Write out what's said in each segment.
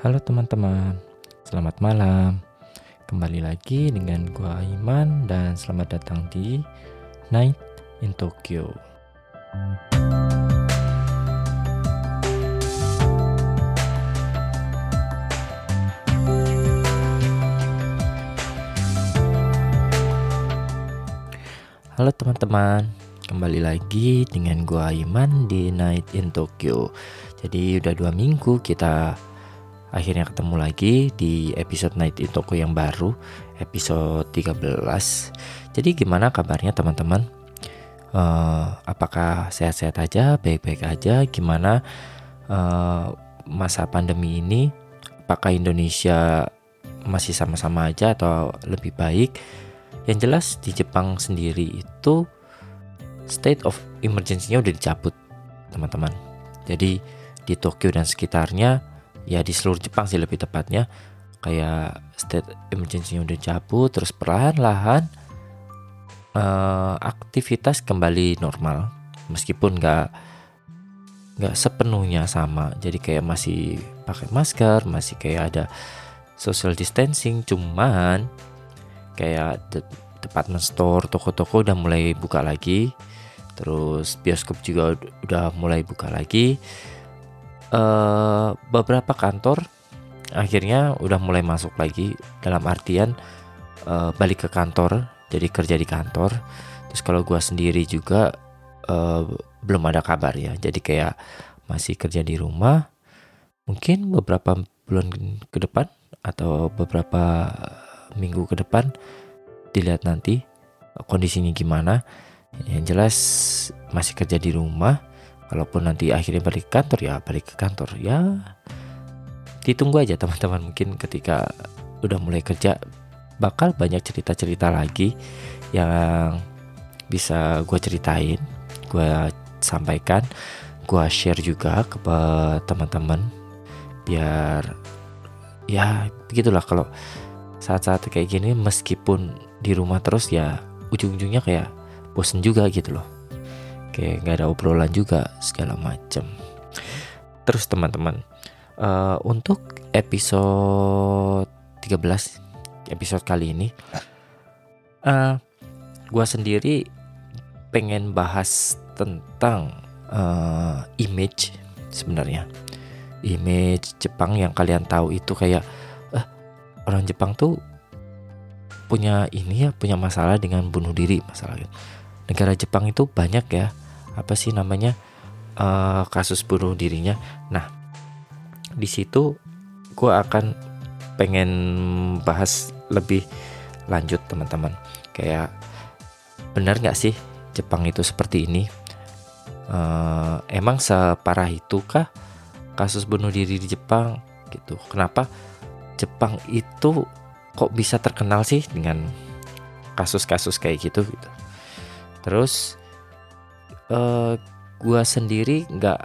Halo teman-teman, selamat malam. Kembali lagi dengan gua Iman dan selamat datang di Night in Tokyo. Halo teman-teman, kembali lagi dengan gua Iman di Night in Tokyo. Jadi udah dua minggu kita akhirnya ketemu lagi di episode Night in Tokyo yang baru, episode 13. Jadi gimana kabarnya teman-teman? Uh, apakah sehat-sehat aja, baik-baik aja? Gimana uh, masa pandemi ini? Apakah Indonesia masih sama-sama aja atau lebih baik? Yang jelas di Jepang sendiri itu state of emergency-nya udah dicabut, teman-teman. Jadi di Tokyo dan sekitarnya, ya di seluruh Jepang sih lebih tepatnya, kayak state emergency-nya udah dicabut, terus perlahan-lahan uh, aktivitas kembali normal, meskipun nggak nggak sepenuhnya sama. Jadi kayak masih pakai masker, masih kayak ada social distancing, cuman kayak department store, toko-toko udah mulai buka lagi. Terus bioskop juga udah mulai buka lagi. Uh, beberapa kantor akhirnya udah mulai masuk lagi dalam artian uh, balik ke kantor, jadi kerja di kantor. Terus kalau gua sendiri juga uh, belum ada kabar ya, jadi kayak masih kerja di rumah. Mungkin beberapa bulan ke depan atau beberapa minggu ke depan dilihat nanti kondisinya gimana yang jelas masih kerja di rumah kalaupun nanti akhirnya balik ke kantor ya balik ke kantor. Ya ditunggu aja teman-teman. Mungkin ketika udah mulai kerja bakal banyak cerita-cerita lagi yang bisa gue ceritain gue sampaikan gue share juga ke teman-teman. Biar ya begitulah. Kalau saat-saat kayak gini meskipun di rumah terus ya ujung-ujungnya kayak bosen juga gitu loh kayak nggak ada obrolan juga segala macem. Terus teman-teman uh, untuk episode 13 episode kali ini uh, gua sendiri pengen bahas tentang uh, image sebenarnya. Image Jepang yang kalian tahu itu kayak uh, orang Jepang tuh punya ini ya punya masalah dengan bunuh diri masalahnya negara Jepang itu banyak ya apa sih namanya? Uh, kasus bunuh dirinya. Nah di situ gue akan pengen bahas lebih lanjut teman-teman. Kayak benar nggak sih Jepang itu seperti ini? Uh, emang separah itu kah kasus bunuh diri di Jepang gitu? Kenapa Jepang itu kok bisa terkenal sih dengan kasus-kasus kayak gitu gitu? Terus uh, gua sendiri nggak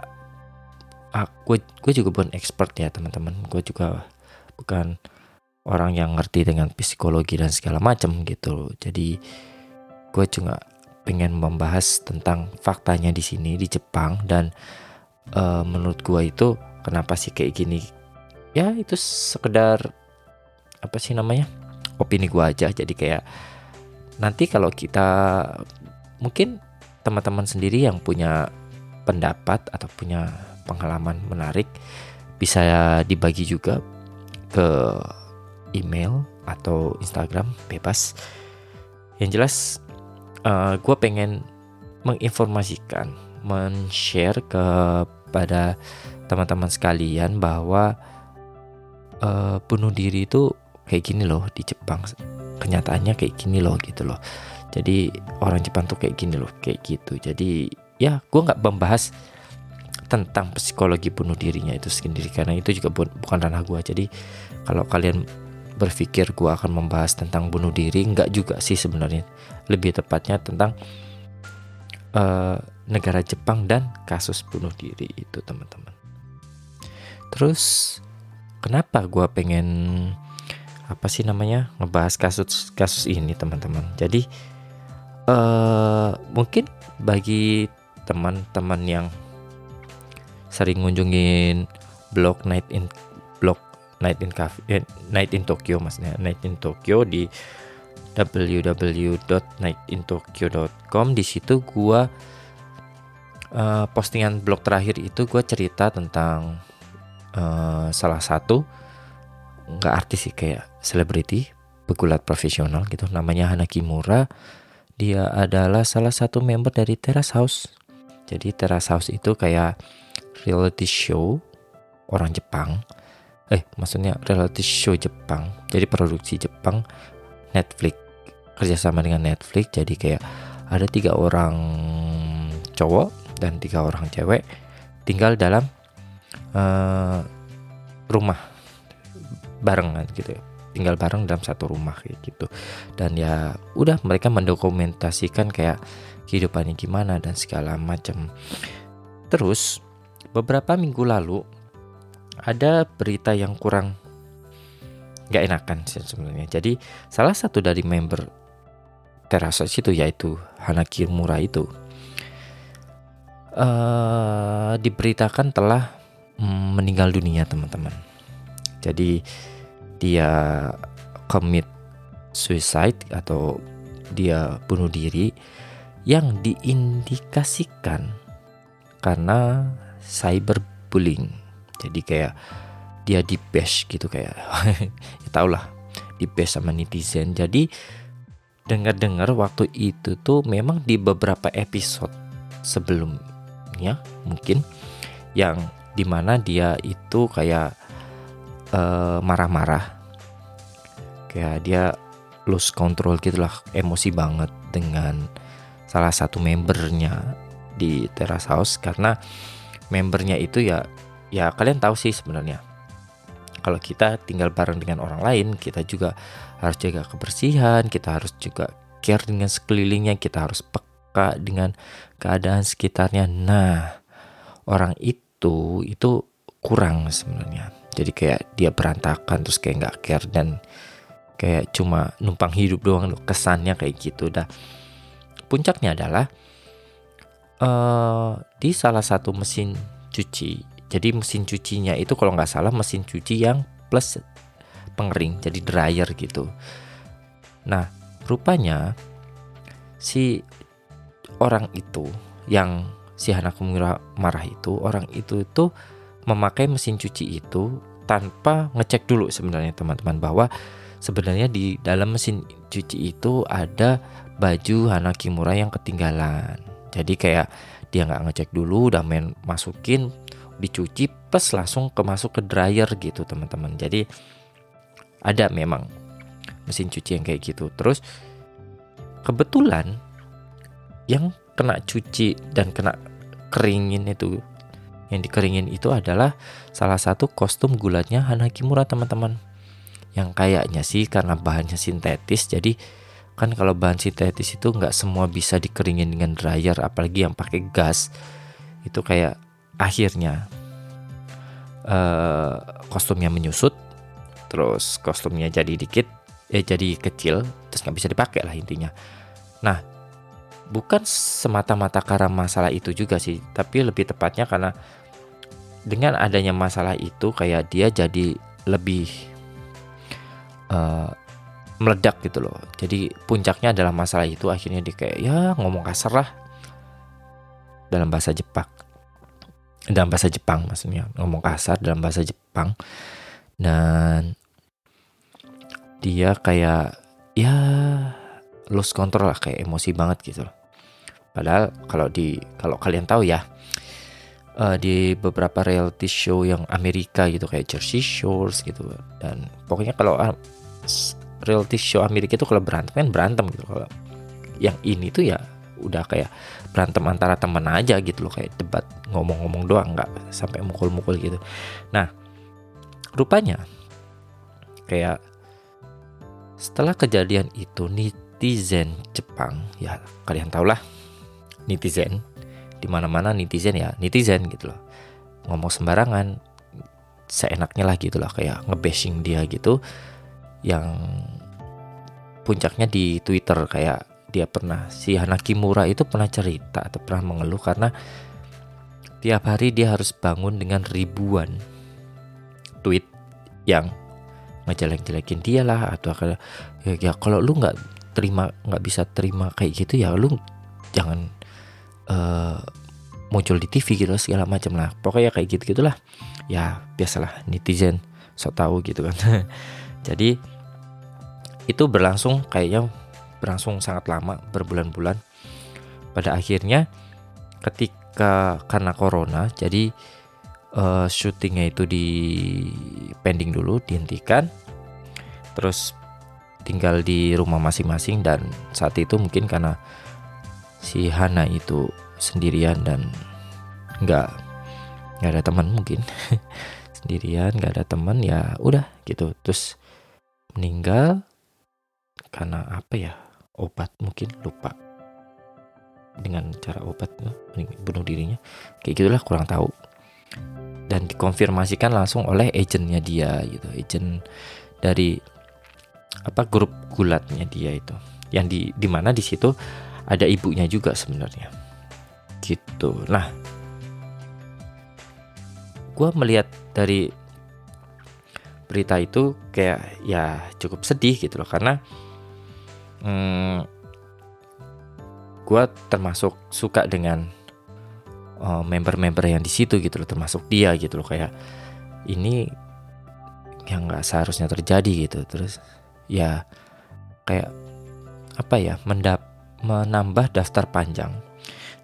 ah, gue gue juga bukan expert ya teman-teman. Gue juga bukan orang yang ngerti dengan psikologi dan segala macam gitu. Jadi gue juga pengen membahas tentang faktanya di sini di Jepang. Dan uh, menurut gue itu kenapa sih kayak gini? Ya itu sekedar apa sih namanya opini gua aja. Jadi kayak nanti kalau kita mungkin teman-teman sendiri yang punya pendapat atau punya pengalaman menarik bisa dibagi juga ke email atau Instagram bebas. Yang jelas uh, eh, gue pengen menginformasikan men-share kepada teman-teman sekalian bahwa uh, bunuh diri itu kayak gini loh di Jepang kenyataannya kayak gini loh gitu loh jadi orang Jepang tuh kayak gini loh kayak gitu. Jadi ya gue nggak membahas tentang psikologi bunuh dirinya itu sendiri. Karena itu juga bu bukan ranah gue jadi kalau kalian berpikir gue akan membahas tentang bunuh diri nggak juga sih sebenarnya. Lebih tepatnya tentang uh, negara Jepang dan kasus bunuh diri itu teman-teman. Terus kenapa gue pengen apa sih namanya ngebahas kasus kasus ini teman-teman? Jadi uh, mungkin bagi teman-teman yang sering ngunjungin blog night in blog Night in Cafe eh, Night in Tokyo maksudnya Night in Tokyo di www.nightintokyo.com di situ gua uh, postingan blog terakhir itu gua cerita tentang uh, salah satu nggak artis sih kayak selebriti pegulat profesional gitu namanya Hana Kimura dia adalah salah satu member dari Terrace House. Jadi Terrace House itu kayak reality show orang Jepang. Eh maksudnya reality show Jepang. Jadi produksi Jepang Netflix kerjasama dengan Netflix. Jadi kayak ada tiga orang cowok dan tiga orang cewek tinggal dalam uh, rumah barengan gitu ya tinggal bareng dalam satu rumah kayak gitu. Dan ya udah mereka mendokumentasikan kayak kehidupannya gimana dan segala macam terus beberapa minggu lalu ada berita yang kurang nggak enakan sih sebenarnya. Jadi salah satu dari member Terasa itu yaitu Hanaki Mura itu uh, diberitakan telah mm, meninggal dunia teman-teman. Jadi dia commit suicide atau dia bunuh diri yang diindikasikan karena cyberbullying. Jadi kayak dia di bash gitu kayak ya tau lah di bash sama netizen. Jadi dengar-dengar waktu itu tuh memang di beberapa episode sebelumnya mungkin yang di mana dia itu kayak marah marah-marah. Kayak dia lose control gitulah emosi banget dengan salah satu membernya di Teras House. Karena membernya itu ya ya kalian tahu sih sebenarnya. Kalau kita tinggal bareng dengan orang lain kita juga harus jaga kebersihan kita harus juga care dengan sekelilingnya kita harus peka dengan keadaan sekitarnya. Nah orang itu itu kurang sebenarnya jadi kayak dia berantakan terus kayak nggak care dan kayak cuma numpang hidup doang kesannya kayak gitu dah puncaknya adalah uh, di salah satu mesin cuci jadi mesin cucinya itu kalau nggak salah mesin cuci yang plus pengering jadi dryer gitu. Nah, rupanya si orang itu yang si Hanako marah itu orang itu itu memakai mesin cuci itu tanpa ngecek dulu sebenarnya teman-teman bahwa sebenarnya di dalam mesin cuci itu ada baju Hana Kimura yang ketinggalan. Jadi kayak dia nggak ngecek dulu, udah main masukin, dicuci, plus langsung ke masuk ke dryer gitu teman-teman. Jadi ada memang mesin cuci yang kayak gitu terus kebetulan yang kena cuci dan kena keringin itu yang dikeringin itu adalah salah satu kostum gulatnya Hanakimura teman-teman. Yang kayaknya sih karena bahannya sintetis jadi kan kalau bahan sintetis itu nggak semua bisa dikeringin dengan dryer apalagi yang pakai gas. Itu kayak akhirnya uh, kostumnya menyusut terus kostumnya jadi dikit ya jadi kecil terus nggak bisa dipakai lah intinya. Nah bukan semata-mata karena masalah itu juga sih tapi lebih tepatnya karena dengan adanya masalah itu kayak dia jadi lebih uh, meledak gitu loh. Jadi puncaknya adalah masalah itu akhirnya dia kayak ya ngomong kasar lah. Dalam bahasa Jepang. Dalam bahasa Jepang maksudnya ngomong kasar dalam bahasa Jepang. Dan dia kayak ya lose control lah kayak emosi banget gitu Padahal kalau di kalau kalian tahu ya uh, di beberapa reality show yang Amerika gitu kayak Jersey Shores gitu dan pokoknya kalau uh, reality show Amerika itu kalau berantem kan berantem gitu kalau yang ini tuh ya udah kayak berantem antara teman aja gitu loh kayak debat ngomong-ngomong doang nggak sampai mukul-mukul gitu. Nah rupanya kayak setelah kejadian itu netizen Jepang ya kalian tau lah netizen di mana-mana netizen ya netizen gitu loh. Ngomong sembarangan seenaknya lah gitu lah kayak ngebashing dia gitu. Yang puncaknya di Twitter kayak dia pernah si Hanaki Mura itu pernah cerita atau pernah mengeluh karena tiap hari dia harus bangun dengan ribuan tweet yang ngejelek-jelekin dia lah atau ya, ya kalau lu nggak terima nggak bisa terima kayak gitu ya lu jangan uh, muncul di TV gitu segala macam lah. Pokoknya kayak gitu gitulah ya biasalah netizen so tahu gitu kan. Jadi itu berlangsung kayaknya berlangsung sangat lama berbulan-bulan. Pada akhirnya ketika karena corona jadi uh, syutingnya itu di pending dulu dihentikan. Terus tinggal di rumah masing-masing dan saat itu mungkin karena si Hana itu sendirian dan nggak nggak ada teman mungkin. Sendirian nggak ada teman ya udah gitu. Terus meninggal karena apa ya? Obat mungkin lupa. Dengan cara obat bunuh dirinya. Kayak gitulah kurang tahu. Dan dikonfirmasikan langsung oleh agentnya dia gitu. Agent dari apa grup gulatnya dia itu. Yang di di mana? Di situ ada ibunya juga sebenarnya. Gitu. Nah gue melihat dari berita itu kayak ya cukup sedih gitu loh. Karena hmm, gue termasuk suka dengan eh, member-member yang di situ gitu loh. Termasuk dia gitu loh. Kayak ini yang nggak seharusnya terjadi gitu. Terus ya kayak apa ya mendap menambah daftar panjang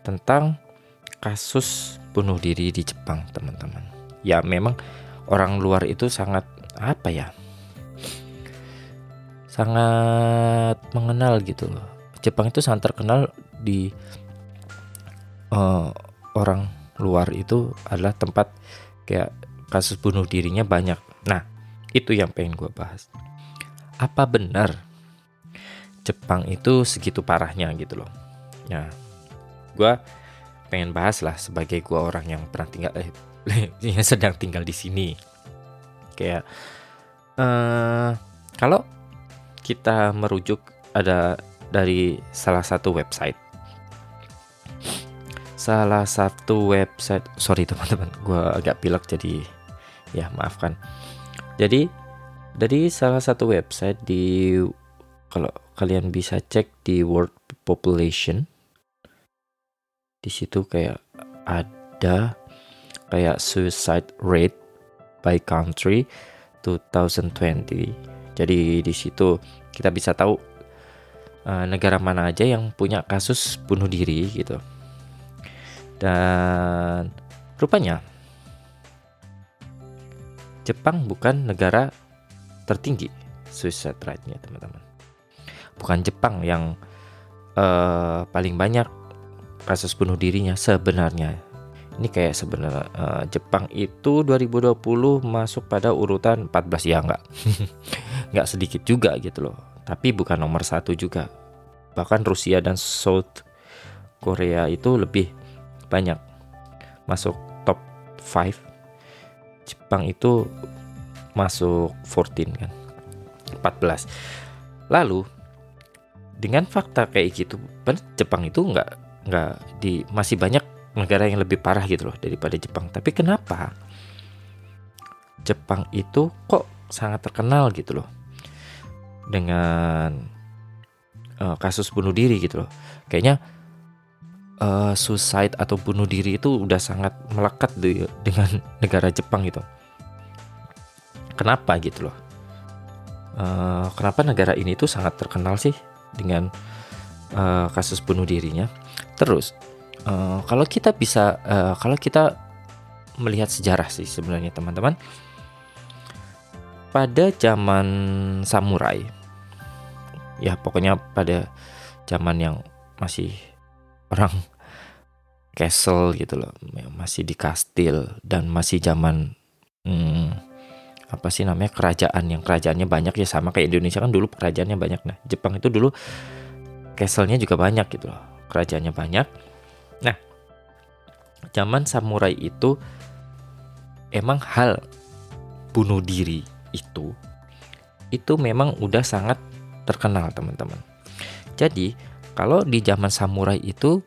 tentang kasus bunuh diri di Jepang teman-teman ya memang orang luar itu sangat apa ya sangat mengenal gitu loh Jepang itu sangat terkenal di uh, orang luar itu adalah tempat kayak kasus bunuh dirinya banyak. Nah, itu yang pengen gue bahas. Apa benar Jepang itu segitu parahnya gitu loh? Nah, gue pengen bahas lah sebagai gue orang yang pernah tinggal, eh, yang sedang tinggal di sini. Kayak uh, kalau kita merujuk ada dari salah satu website salah satu website sorry teman-teman gue agak pilek jadi ya maafkan jadi dari salah satu website di kalau kalian bisa cek di world population. Di situ kayak ada kayak suicide rate by country 2020 jadi di situ kita bisa tahu uh, negara mana aja yang punya kasus bunuh diri gitu. Dan rupanya Jepang bukan negara tertinggi suicide rate-nya teman-teman. Bukan Jepang yang uh, paling banyak kasus bunuh dirinya sebenarnya. Ini kayak sebenarnya uh, Jepang itu 2020 masuk pada urutan 14 ya enggak. enggak sedikit juga gitu loh. Tapi bukan nomor satu juga. Bahkan Rusia dan South Korea itu lebih banyak masuk top 5 Jepang itu masuk 14 kan 14 lalu dengan fakta kayak gitu Jepang itu nggak nggak di masih banyak negara yang lebih parah gitu loh daripada Jepang tapi kenapa Jepang itu kok sangat terkenal gitu loh dengan uh, kasus bunuh diri gitu loh kayaknya uh, suicide atau bunuh diri itu udah sangat melekat di, dengan negara Jepang gitu. Kenapa gitu loh? Uh, kenapa negara ini tuh sangat terkenal sih dengan uh, kasus bunuh dirinya? Terus uh, kalau kita bisa uh, kalau kita melihat sejarah sih sebenarnya teman-teman pada zaman samurai ya pokoknya pada zaman yang masih orang castle gitu loh masih di kastil dan masih zaman hmm, apa sih namanya kerajaan yang kerajaannya banyak ya sama kayak Indonesia kan dulu kerajaannya banyak. Nah Jepang itu dulu castle-nya juga banyak gitu loh kerajaannya banyak. Nah zaman samurai itu emang hal bunuh diri itu itu memang udah sangat terkenal teman-teman. Jadi kalau di zaman samurai itu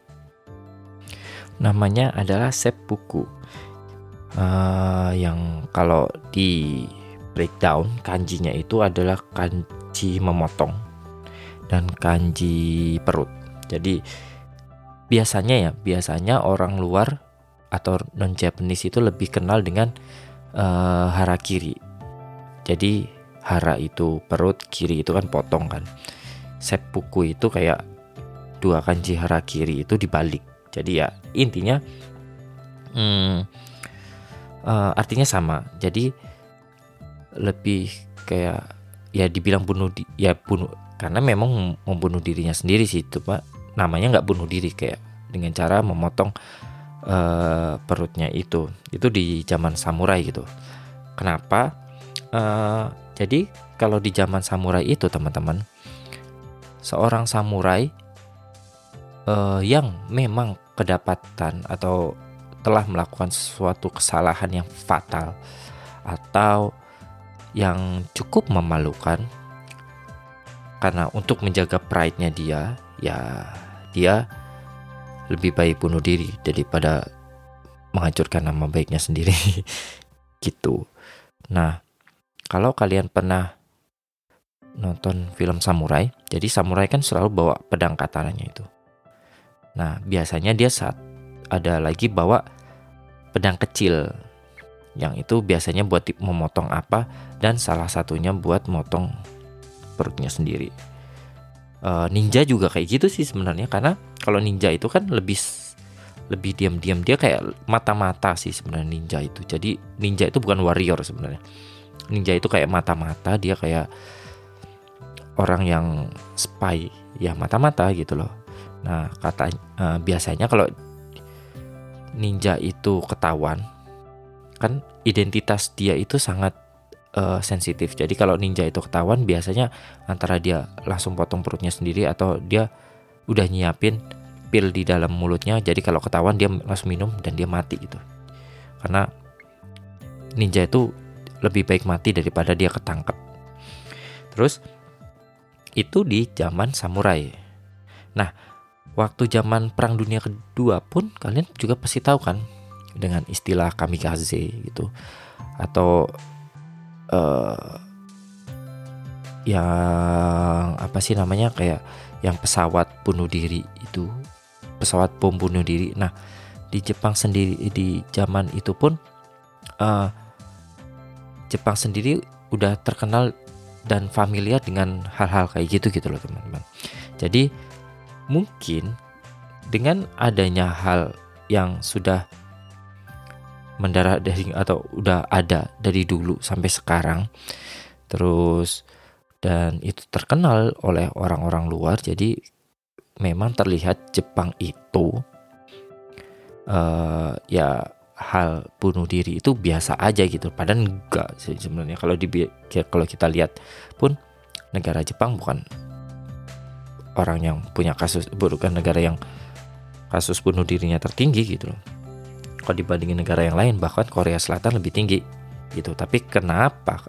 namanya adalah seppuku uh, yang kalau di breakdown kanjinya itu adalah kanji memotong dan kanji perut. Jadi biasanya ya, biasanya orang luar atau non Japanese itu lebih kenal dengan uh, harakiri. Jadi hara itu perut, kiri itu kan potong kan. Seppuku itu kayak dua kanji harakiri itu dibalik. Jadi ya intinya hmm, uh, artinya sama. Jadi lebih kayak ya dibilang bunuh di, ya bunuh karena memang membunuh dirinya sendiri sih itu pak. Namanya nggak bunuh diri kayak dengan cara memotong uh, perutnya itu. Itu di zaman samurai gitu. Kenapa? Uh, jadi kalau di zaman samurai itu teman-teman seorang samurai uh, yang memang kedapatan atau telah melakukan sesuatu kesalahan yang fatal atau yang cukup memalukan karena untuk menjaga pride-nya dia ya dia lebih baik bunuh diri daripada menghancurkan nama baiknya sendiri. Gitu. Nah kalau kalian pernah nonton film samurai jadi samurai kan selalu bawa pedang katananya itu. Nah biasanya dia saat ada lagi bawa pedang kecil yang itu biasanya buat memotong apa dan salah satunya buat motong perutnya sendiri. Uh, ninja juga kayak gitu sih sebenarnya karena kalau ninja itu kan lebih lebih diam-diam dia kayak mata-mata sih sebenarnya ninja itu. Jadi ninja itu bukan warrior sebenarnya. Ninja itu kayak mata-mata dia kayak orang yang spy ya mata-mata gitu loh. Nah kata uh, biasanya kalau ninja itu ketahuan kan identitas dia itu sangat uh, sensitif. Jadi kalau ninja itu ketahuan biasanya antara dia langsung potong perutnya sendiri atau dia udah nyiapin pil di dalam mulutnya. Jadi kalau ketahuan dia langsung minum dan dia mati gitu. Karena ninja itu lebih baik mati daripada dia ketangkep. Terus itu di zaman samurai. Nah, waktu zaman perang dunia kedua pun kalian juga pasti tahu kan dengan istilah kamikaze gitu. Atau uh, yang apa sih namanya kayak yang pesawat bunuh diri itu pesawat bom bunuh diri. Nah di Jepang sendiri di zaman itu pun uh, Jepang sendiri udah terkenal dan familiar dengan hal-hal kayak gitu gitu loh teman-teman. Jadi mungkin dengan adanya hal yang sudah mendarat dari atau udah ada dari dulu sampai sekarang terus dan itu terkenal oleh orang-orang luar jadi memang terlihat Jepang itu uh, ya hal bunuh diri itu biasa aja gitu. Padahal enggak sebenarnya. Kalau di kalau kita lihat pun negara Jepang bukan orang yang punya kasus bukan negara yang kasus bunuh dirinya tertinggi gitu loh. Kalau dibandingin negara yang lain bahkan Korea Selatan lebih tinggi gitu. Tapi kenapa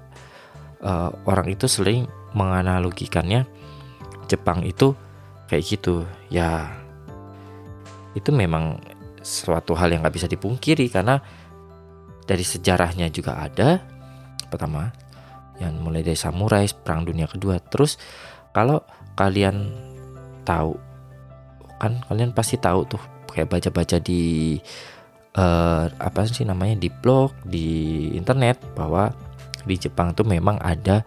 uh, orang itu sering menganalogikannya Jepang itu kayak gitu? Ya itu memang suatu hal yang nggak bisa dipungkiri karena dari sejarahnya juga ada. Pertama yang mulai dari samurai perang dunia kedua. Terus kalau kalian tahu. Kan kalian pasti tahu tuh kayak baca-baca di uh, apa sih namanya di blog di internet bahwa di Jepang tuh memang ada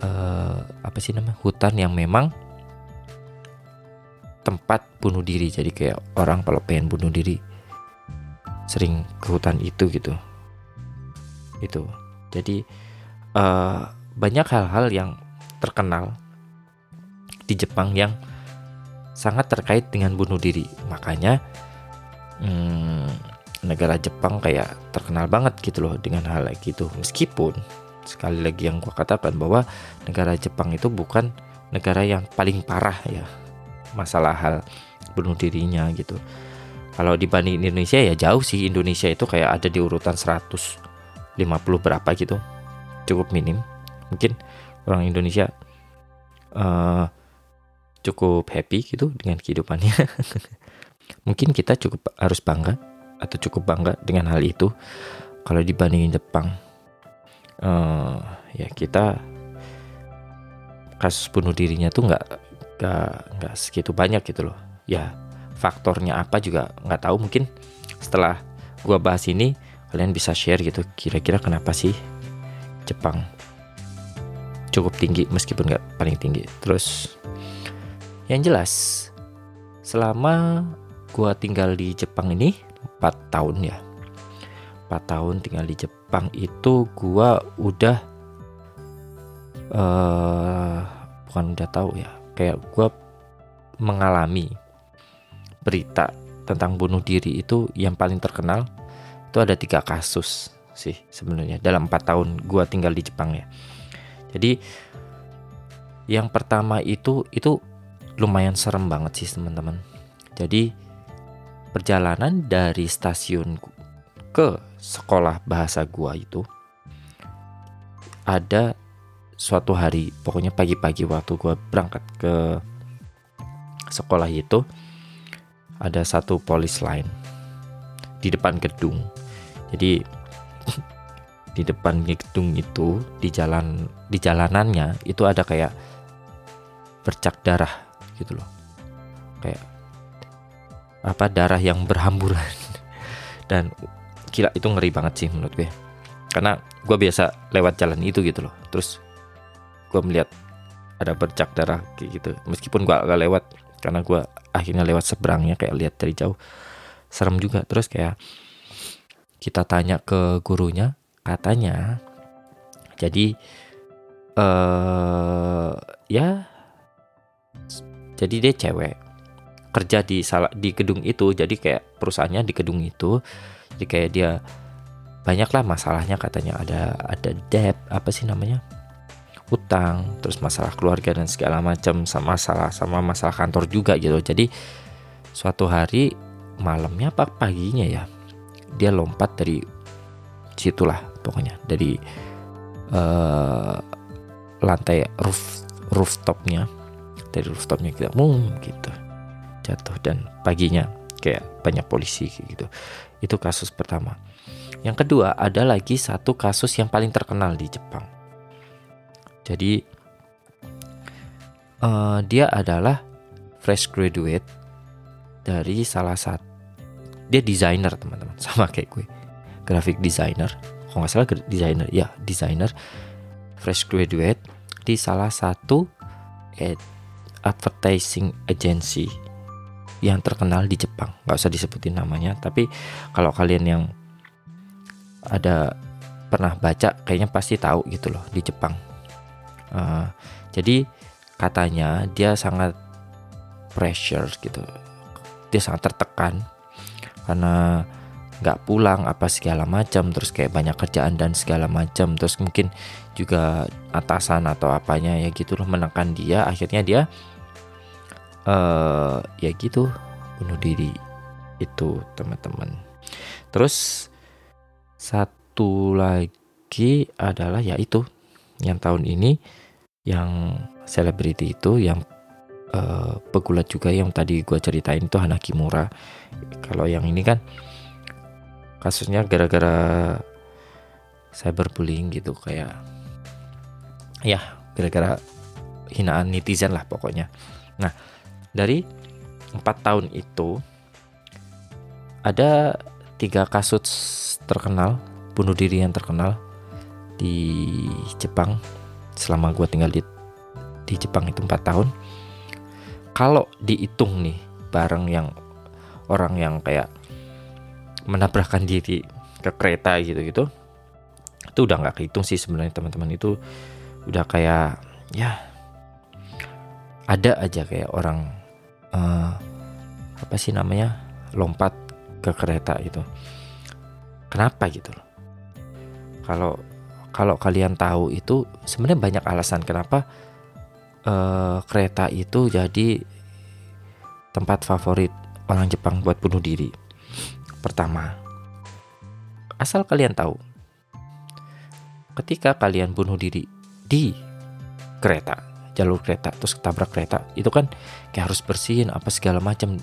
uh, apa sih namanya hutan yang memang tempat bunuh diri. Jadi kayak orang kalau pengen bunuh diri sering ke hutan itu gitu. Itu. Jadi uh, banyak hal-hal yang terkenal di Jepang yang sangat terkait dengan bunuh diri. Makanya hmm, negara Jepang kayak terkenal banget gitu loh dengan hal gitu. Meskipun sekali lagi yang gue katakan bahwa negara Jepang itu bukan negara yang paling parah ya masalah hal bunuh dirinya gitu. Kalau dibanding Indonesia ya jauh sih. Indonesia itu kayak ada di urutan 150 berapa gitu. Cukup minim. Mungkin orang Indonesia uh, cukup happy gitu dengan kehidupannya. Mungkin kita cukup harus bangga atau cukup bangga dengan hal itu. Kalau dibandingin Jepang. uh, ya kita kasus bunuh dirinya tuh nggak nggak nggak segitu banyak gitu loh. Ya faktornya apa juga nggak tahu. Mungkin setelah gua bahas ini kalian bisa share gitu kira-kira kenapa sih Jepang cukup tinggi meskipun nggak paling tinggi. Terus yang jelas selama gua tinggal di Jepang ini 4 tahun ya. 4 tahun tinggal di Jepang itu gua udah uh, bukan udah tahu ya. Kayak gua mengalami berita tentang bunuh diri itu yang paling terkenal itu ada tiga kasus sih sebenarnya dalam empat tahun gua tinggal di Jepang ya. Jadi yang pertama itu itu lumayan serem banget sih teman-teman jadi perjalanan dari stasiun ke sekolah bahasa gua itu ada suatu hari pokoknya pagi-pagi waktu gua berangkat ke sekolah itu ada satu polis lain di depan gedung. Jadi di depan gedung itu di jalan di jalanannya itu ada kayak bercak darah gitu loh. Kayak apa darah yang berhamburan. Dan gila itu ngeri banget sih menurut gue. Karena gue biasa lewat jalan itu gitu loh. Terus gue melihat ada bercak darah kayak gitu. Meskipun gue agak lewat karena gue akhirnya lewat seberangnya kayak lihat dari jauh. Serem juga. Terus kayak kita tanya ke gurunya katanya jadi eh uh, ya jadi dia cewek. Kerja di salah di gedung itu jadi kayak perusahaannya di gedung itu. Jadi kayak dia banyak lah masalahnya katanya. Ada ada debt apa sih namanya? Utang, terus masalah keluarga dan segala macam sama masalah sama masalah kantor juga gitu. Jadi suatu hari malamnya apa paginya ya dia lompat dari situlah pokoknya. Dari uh, lantai roof rooftopnya dari rooftopnya kita mum gitu. Jatuh dan paginya kayak banyak polisi gitu. Itu kasus pertama. Yang kedua ada lagi satu kasus yang paling terkenal di Jepang. Jadi uh, dia adalah fresh graduate dari salah satu dia desainer teman-teman sama kayak gue. Graphic designer. Kalau nggak salah desainer ya desainer fresh graduate di salah satu advertising agency yang terkenal di Jepang. Nggak usah disebutin namanya tapi kalau kalian yang ada pernah baca kayaknya pasti tahu gitu loh di Jepang. Uh, jadi katanya dia sangat pressure gitu, dia sangat tertekan. Karena nggak pulang apa segala macam, terus kayak banyak kerjaan dan segala macam, terus mungkin juga atasan atau apanya ya gitu loh menekan dia, akhirnya dia uh, ya gitu bunuh diri itu teman-teman. Terus satu lagi adalah ya itu yang tahun ini yang selebriti itu yang uh, pegulat juga yang tadi gue ceritain itu Hanakimura kalau yang ini kan kasusnya gara-gara cyberbullying gitu kayak ya gara-gara hinaan netizen lah pokoknya. Nah dari empat tahun itu ada tiga kasus terkenal bunuh diri yang terkenal di Jepang. Selama gue tinggal di di Jepang itu 4 tahun. Kalau dihitung nih bareng yang orang yang kayak menabrakkan diri ke kereta gitu gitu itu udah nggak kehitung sih sebenarnya teman-teman. Itu udah kayak ya ada aja kayak orang uh, apa sih namanya lompat ke kereta gitu. Kenapa gitu? Kalau kalau kalian tahu itu sebenarnya banyak alasan kenapa uh, kereta itu jadi tempat favorit orang Jepang buat bunuh diri. Pertama, asal kalian tahu, ketika kalian bunuh diri di kereta, jalur kereta, terus ketabrak kereta, itu kan kayak harus bersihin apa segala macam.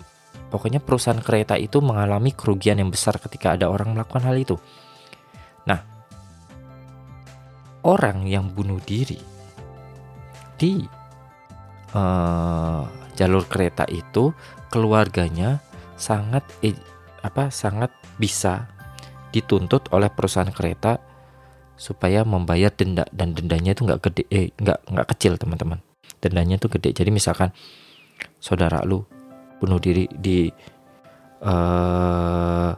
Pokoknya perusahaan kereta itu mengalami kerugian yang besar ketika ada orang melakukan hal itu. Nah, orang yang bunuh diri di uh, jalur kereta itu keluarganya sangat apa sangat bisa dituntut oleh perusahaan kereta supaya membayar denda dan dendanya itu nggak gede eh nggak nggak kecil teman-teman. Dendanya itu gede. Jadi misalkan saudara lu bunuh diri di uh,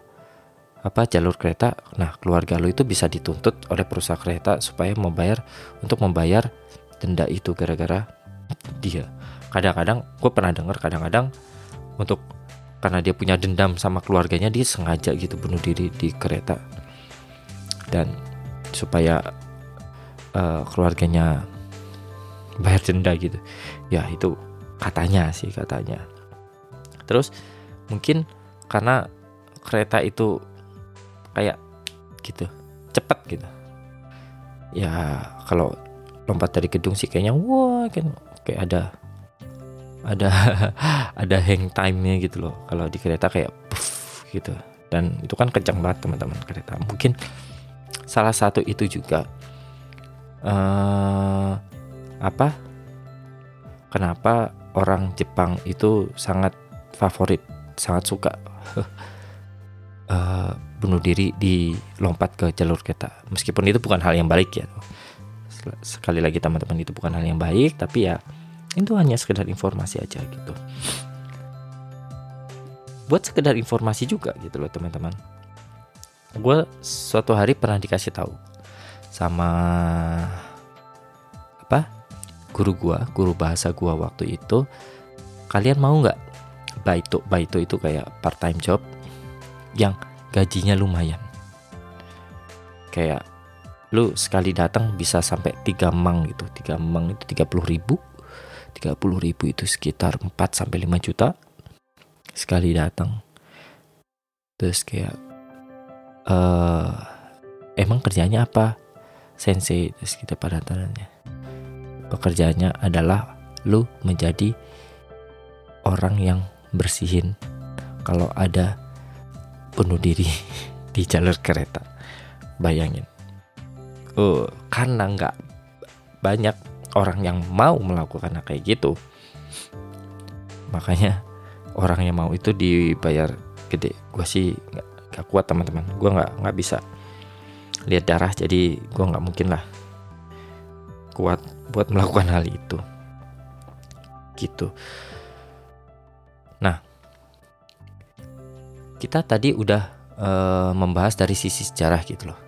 apa jalur kereta nah keluarga lu itu bisa dituntut oleh perusahaan kereta supaya membayar untuk membayar denda itu gara-gara dia. Kadang-kadang gue pernah dengar kadang-kadang untuk karena dia punya dendam sama keluarganya dia sengaja gitu bunuh diri di kereta. Dan supaya uh, keluarganya bayar denda gitu. Ya itu katanya sih katanya. Terus mungkin karena kereta itu kayak gitu cepet gitu. Ya kalau lompat dari gedung sih kayaknya wah kayak ada ada ada hang time-nya gitu loh. Kalau di kereta kayak puff gitu. Dan itu kan kencang banget teman-teman kereta. Mungkin salah satu itu juga uh, apa? Kenapa orang Jepang itu sangat favorit sangat suka uh, bunuh diri di lompat ke jalur kereta. Meskipun itu bukan hal yang baik ya. Sekali lagi teman-teman itu bukan hal yang baik tapi ya itu hanya sekedar informasi aja gitu. Buat sekedar informasi juga gitu loh teman-teman. Gue suatu hari pernah dikasih tahu sama apa guru gue guru bahasa gue waktu itu kalian mau nggak baito baito itu kayak part time job yang gajinya lumayan? Kayak lu sekali datang bisa sampai tiga mang gitu tiga mang itu tiga puluh ribu 30 ribu itu sekitar 4 sampai 5 juta sekali datang. Terus kayak uh, emang kerjanya apa? Sensei terus kita pada tangannya. Pekerjaannya adalah lu menjadi orang yang bersihin kalau ada bunuh diri di jalur kereta. Bayangin. Oh, karena nggak banyak orang yang mau melakukan kayak gitu. Makanya orang yang mau itu dibayar gede. Gue sih gak kuat teman-teman. Gue nggak nggak bisa lihat darah jadi gue nggak mungkin lah kuat buat melakukan hal itu. Gitu. Nah kita tadi udah e, membahas dari sisi sejarah gitu loh.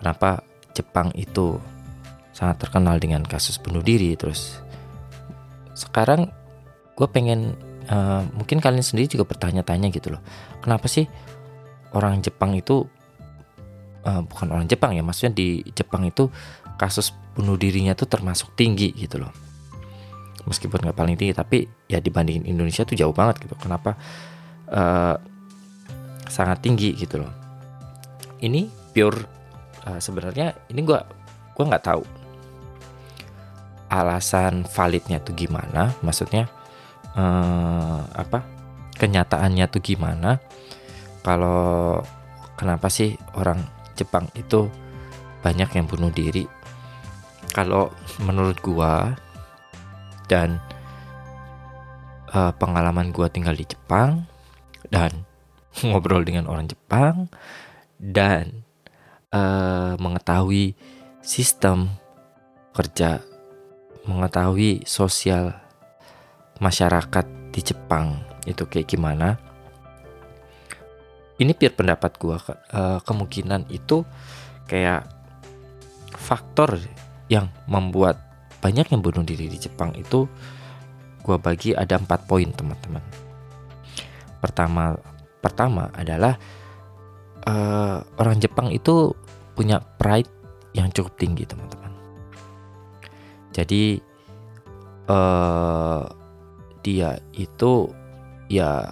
Kenapa Jepang itu sangat terkenal dengan kasus bunuh diri terus sekarang gue pengen uh, mungkin kalian sendiri juga bertanya-tanya gitu loh kenapa sih orang Jepang itu uh, bukan orang Jepang ya maksudnya di Jepang itu kasus bunuh dirinya tuh termasuk tinggi gitu loh. Meskipun nggak paling tinggi tapi ya dibandingin Indonesia tuh jauh banget gitu. Kenapa uh, sangat tinggi gitu loh. Ini pure uh, sebenarnya ini gue gue nggak tahu alasan validnya tuh gimana? Maksudnya eh, apa? Kenyataannya tuh gimana? Kalau kenapa sih orang Jepang itu banyak yang bunuh diri? Kalau menurut gua dan uh, pengalaman gua tinggal di Jepang dan ngobrol dengan orang Jepang dan uh, mengetahui sistem kerja mengetahui sosial masyarakat di Jepang itu kayak gimana. Ini biar pendapat gue uh, kemungkinan itu kayak faktor yang membuat banyak yang bunuh diri di Jepang itu gue bagi ada empat poin teman-teman. Pertama pertama adalah uh, orang Jepang itu punya pride yang cukup tinggi teman-teman jadi uh, dia itu ya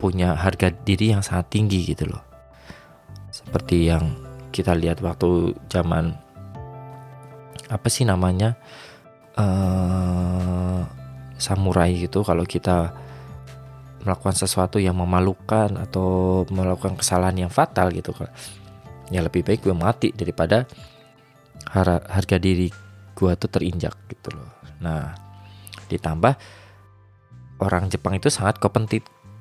punya harga diri yang sangat tinggi gitu loh. Seperti yang kita lihat waktu zaman apa sih namanya uh, samurai gitu kalau kita melakukan sesuatu yang memalukan atau melakukan kesalahan yang fatal gitu kan ya lebih baik gue mati daripada harga diri gua tuh terinjak gitu loh. Nah ditambah orang Jepang itu sangat kompetitif.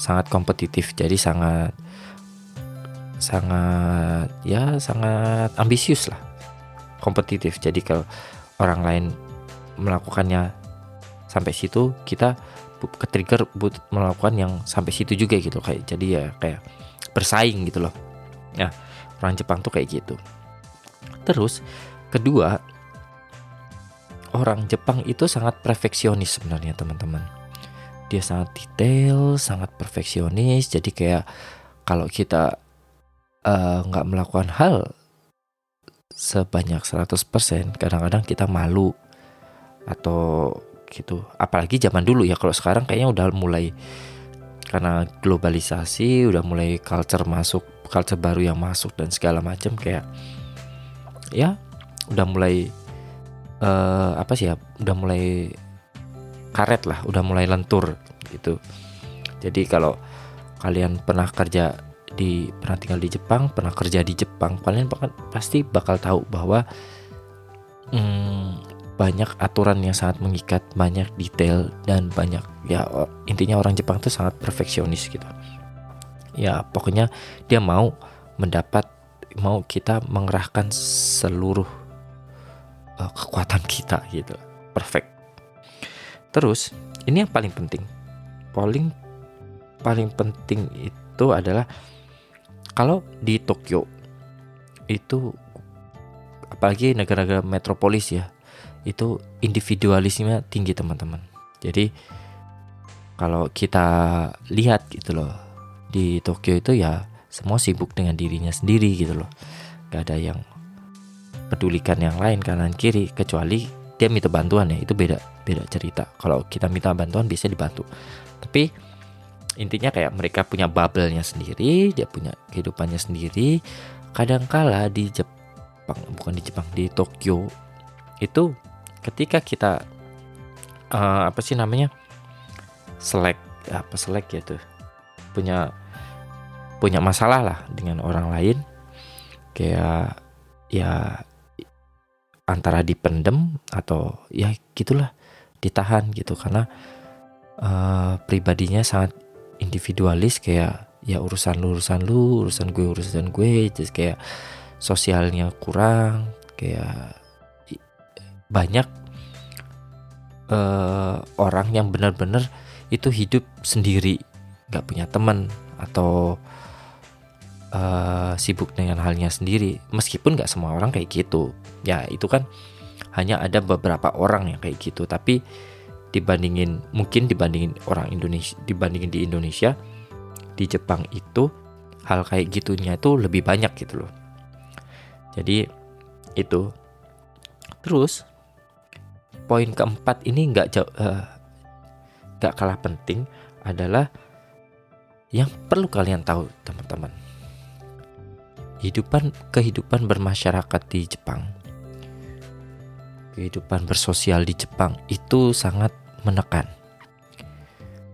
Sangat kompetitif. Jadi sangat sangat ya sangat ambisius lah. Kompetitif. Jadi kalau orang lain melakukannya sampai situ kita ke trigger buat melakukan yang sampai situ juga gitu. Kayak jadi ya kayak bersaing gitu loh. Ya orang Jepang tuh kayak gitu terus kedua orang Jepang itu sangat perfeksionis sebenarnya teman-teman. Dia sangat detail sangat perfeksionis. Jadi kayak kalau kita eh, nggak uh, melakukan hal sebanyak 100% kadang-kadang kita malu. Atau gitu. Apalagi zaman dulu ya. Kalau sekarang kayaknya udah mulai karena globalisasi udah mulai culture masuk culture baru yang masuk dan segala macam kayak ya udah mulai uh, apa sih ya udah mulai karet lah udah mulai lentur gitu. Jadi kalau kalian pernah kerja di pernah tinggal di Jepang pernah kerja di Jepang kalian bakal, pasti bakal tahu bahwa hmm, banyak aturan yang sangat mengikat banyak detail dan banyak ya intinya orang Jepang itu sangat perfeksionis gitu. Ya pokoknya dia mau mendapat mau kita mengerahkan seluruh uh, kekuatan kita gitu. Perfect. Terus ini yang paling penting. Paling paling penting itu adalah kalau di Tokyo itu apalagi negara-negara metropolis ya itu individualisme tinggi teman-teman. Jadi kalau kita lihat gitu loh di Tokyo itu ya semua sibuk dengan dirinya sendiri gitu loh gak ada yang pedulikan yang lain kanan kiri kecuali dia minta bantuan ya itu beda beda cerita kalau kita minta bantuan bisa dibantu tapi intinya kayak mereka punya bubble-nya sendiri, dia punya kehidupannya sendiri. Kadangkala di Jepang, bukan di Jepang, di Tokyo itu ketika kita uh, apa sih namanya? selek apa selek gitu. Punya punya masalah lah dengan orang lain. Kayak ya antara dipendem atau ya gitulah ditahan gitu. Karena uh, pribadinya sangat individualis kayak ya urusan lu urusan lu urusan gue urusan gue. Just kayak sosialnya kurang kayak banyak uh, orang yang benar-benar itu hidup sendiri nggak punya teman atau uh, sibuk dengan halnya sendiri. Meskipun nggak semua orang kayak gitu. Ya itu kan hanya ada beberapa orang yang kayak gitu. Tapi dibandingin mungkin dibandingin orang Indonesia dibandingin di Indonesia di Jepang itu hal kayak gitunya itu lebih banyak gitu loh. Jadi itu. Terus poin keempat ini nggak jauh uh, nggak kalah penting adalah yang perlu kalian tahu teman-teman kehidupan kehidupan bermasyarakat di Jepang kehidupan bersosial di Jepang itu sangat menekan.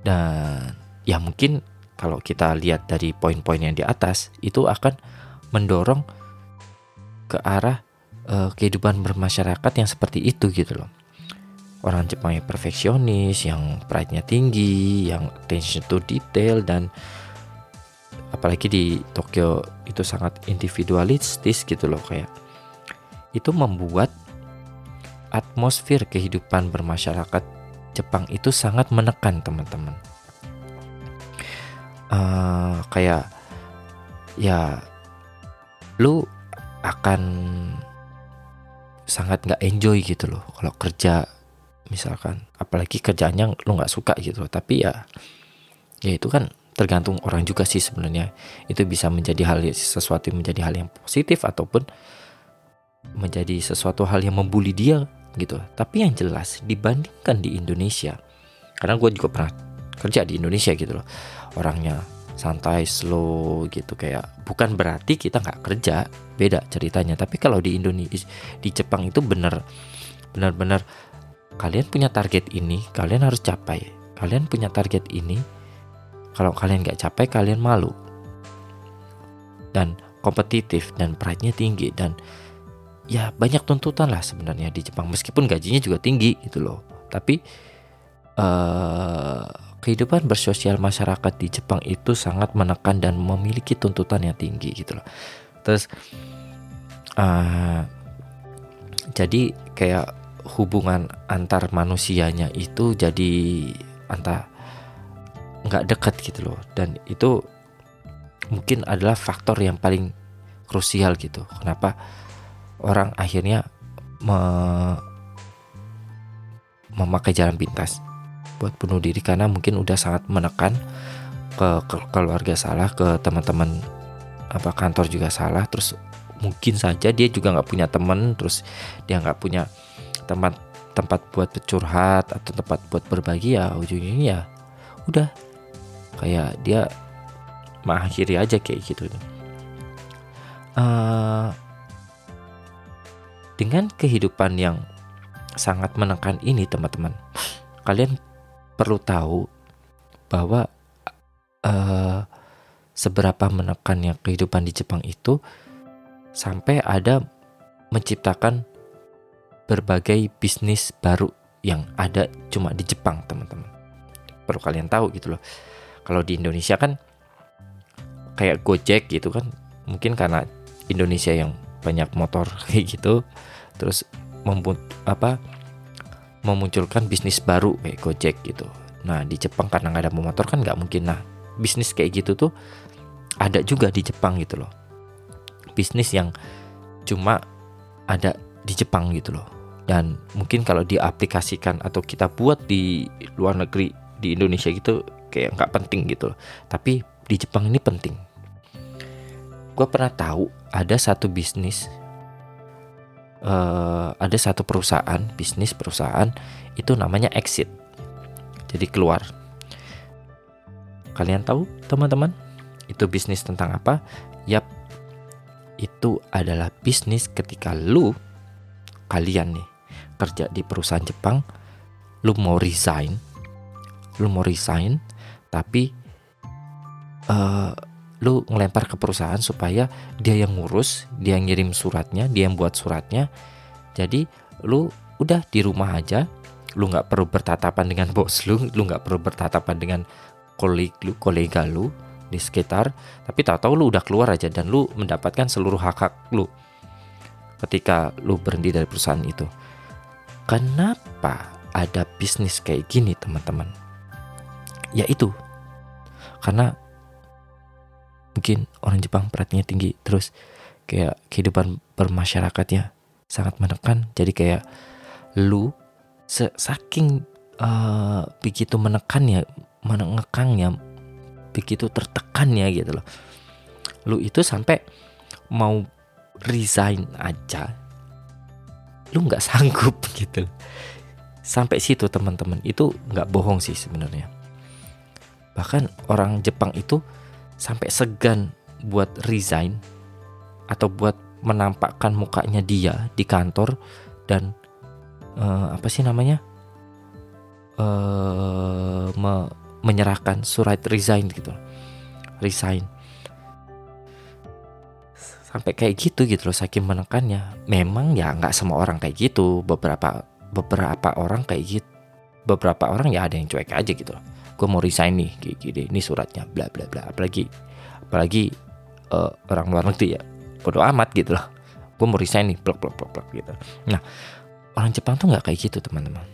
Dan ya mungkin kalau kita lihat dari poin-poin yang di atas itu akan mendorong ke arah uh, kehidupan bermasyarakat yang seperti itu gitu loh. Orang Jepang yang perfeksionis, yang pride-nya tinggi, yang attention to detail dan apalagi di Tokyo itu sangat individualistis gitu loh kayak itu membuat atmosfer kehidupan bermasyarakat Jepang itu sangat menekan teman-teman. Uh, kayak ya lu akan sangat nggak enjoy gitu loh kalau kerja misalkan. Apalagi kerjanya lu nggak suka gitu. Tapi ya ya itu kan tergantung orang juga sih sebenarnya itu bisa menjadi hal sesuatu menjadi hal yang positif ataupun menjadi sesuatu hal yang membuli dia gitu. Tapi yang jelas dibandingkan di Indonesia, karena gue juga pernah kerja di Indonesia gitu loh, orangnya santai, slow gitu kayak bukan berarti kita nggak kerja, beda ceritanya. Tapi kalau di Indonesia, di Jepang itu bener, benar-benar kalian punya target ini, kalian harus capai. Kalian punya target ini, kalau kalian nggak capai, kalian malu. Dan kompetitif dan pride-nya tinggi dan ya banyak tuntutan lah sebenarnya di Jepang. Meskipun gajinya juga tinggi gitu loh. Tapi uh, kehidupan bersosial masyarakat di Jepang itu sangat menekan dan memiliki tuntutan yang tinggi gitu loh. Terus uh, jadi kayak hubungan antar manusianya itu jadi antar nggak dekat gitu loh. Dan itu mungkin adalah faktor yang paling krusial gitu. Kenapa orang akhirnya me memakai jalan pintas buat bunuh diri? Karena mungkin udah sangat menekan ke, ke keluarga salah ke teman-teman apa kantor juga salah. Terus mungkin saja dia juga nggak punya teman terus dia nggak punya tempat tempat buat bercurhat atau tempat buat berbagi ya ujungnya ya udah kayak dia mengakhiri aja kayak gitu. Uh, dengan kehidupan yang sangat menekan ini teman-teman kalian perlu tahu bahwa uh, seberapa menekannya kehidupan di Jepang itu sampai ada menciptakan berbagai bisnis baru yang ada cuma di Jepang teman-teman. Perlu kalian tahu gitu loh kalau di Indonesia kan kayak Gojek gitu kan mungkin karena Indonesia yang banyak motor kayak gitu terus membuat apa memunculkan bisnis baru kayak Gojek gitu. Nah di Jepang karena nggak ada motor kan nggak mungkin. Nah bisnis kayak gitu tuh ada juga di Jepang gitu loh. Bisnis yang cuma ada di Jepang gitu loh. Dan mungkin kalau diaplikasikan atau kita buat di luar negeri di Indonesia gitu kayak nggak penting gitu tapi di Jepang ini penting. Gue pernah tahu ada satu bisnis uh, ada satu perusahaan bisnis perusahaan itu namanya exit. Jadi keluar. Kalian tahu teman-teman? Itu bisnis tentang apa? Yap. Itu adalah bisnis ketika lu kalian nih kerja di perusahaan Jepang lu mau resign lu mau resign tapi uh, lu ngelempar ke perusahaan supaya dia yang ngurus dia yang ngirim suratnya dia yang buat suratnya. Jadi lu udah di rumah aja lu nggak perlu bertatapan dengan bos lu lu nggak perlu bertatapan dengan kolega lu kolega lu di sekitar. Tapi tahu-tahu lu udah keluar aja dan lu mendapatkan seluruh hak hak lu ketika lu berhenti dari perusahaan itu. Kenapa ada bisnis kayak gini teman-teman? Ya itu. Karena mungkin orang Jepang perhatiannya tinggi terus kayak kehidupan bermasyarakatnya sangat menekan. Jadi kayak lu saking uh, begitu menekannya menengekangnya begitu tertekannya gitu loh. Lu itu sampai mau resign aja lu nggak sanggup gitu. Sampai situ teman-teman. Itu nggak bohong sih sebenarnya bahkan orang Jepang itu sampai segan buat resign atau buat menampakkan mukanya dia di kantor dan uh, apa sih namanya? Uh, me menyerahkan surat resign gitu. Resign. Sampai kayak gitu gitu loh saking menekannya. Memang ya nggak semua orang kayak gitu. Beberapa beberapa orang kayak gitu beberapa orang ya ada yang cuek aja gitu loh gue mau resign nih kayak gini. Ini suratnya bla bla bla. Apalagi apalagi uh, orang luar negeri ya. Bodo amat gitu loh. Gue mau resign nih blok blok blok blok gitu. Nah orang Jepang tuh nggak kayak gitu teman-teman.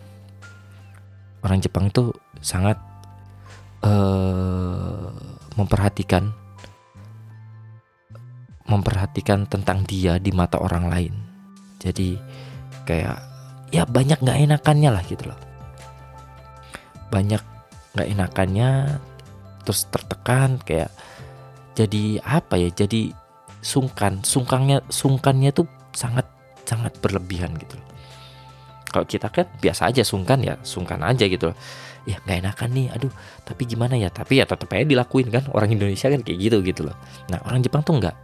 Orang Jepang itu sangat uh, memperhatikan memperhatikan tentang dia di mata orang lain. Jadi kayak ya banyak nggak enakannya lah gitu loh. Banyak nggak enakannya terus tertekan kayak jadi apa ya jadi sungkan sungkannya sungkannya tuh sangat sangat berlebihan gitu. Kalau kita kan biasa aja sungkan ya sungkan aja gitu. Ya nggak enakan nih, aduh. Tapi gimana ya? Tapi ya tetap aja dilakuin kan. Orang Indonesia kan kayak gitu gitu loh. Nah orang Jepang tuh nggak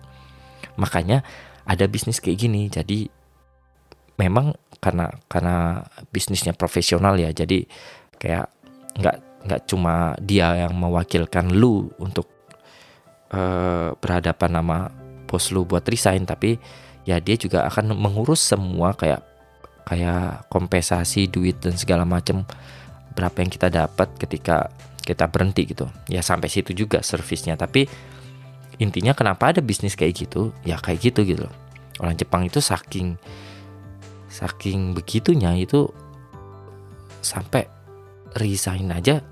makanya ada bisnis kayak gini jadi memang karena karena bisnisnya profesional ya jadi kayak nggak nggak cuma dia yang mewakilkan lu untuk uh, berhadapan sama bos lu buat resign tapi ya dia juga akan mengurus semua kayak kayak kompensasi duit dan segala macam berapa yang kita dapat ketika kita berhenti gitu. Ya sampai situ juga servisnya. Tapi intinya kenapa ada bisnis kayak gitu? Ya kayak gitu gitu orang Jepang itu saking saking begitunya itu sampai resign aja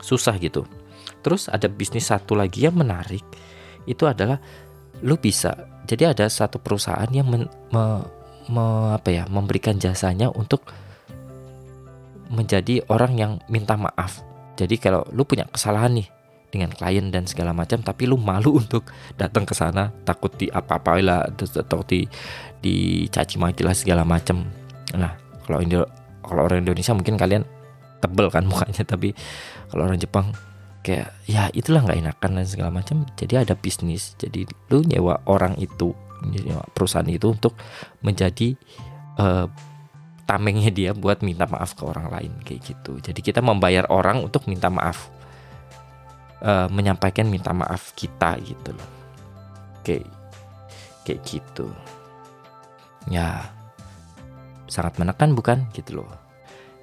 susah gitu. Terus ada bisnis satu lagi yang menarik itu adalah lu bisa jadi ada satu perusahaan yang men, me, me, apa ya memberikan jasanya untuk menjadi orang yang minta maaf. Jadi kalau lu punya kesalahan nih dengan klien dan segala macam tapi lu malu untuk datang ke sana takut di apa-apa lah atau di dicaci maki lah segala macam. Nah kalau Indo kalau orang Indonesia mungkin kalian tebel kan mukanya. Tapi kalau orang Jepang kayak ya itulah nggak enakan dan segala macam. Jadi ada bisnis. Jadi lu nyewa orang itu nyewa perusahaan itu untuk menjadi uh, tamengnya dia buat minta maaf ke orang lain kayak gitu. Jadi kita membayar orang untuk minta maaf. Uh, menyampaikan minta maaf kita gitu loh. Kayak kayak gitu. Ya sangat menekan bukan? Gitu loh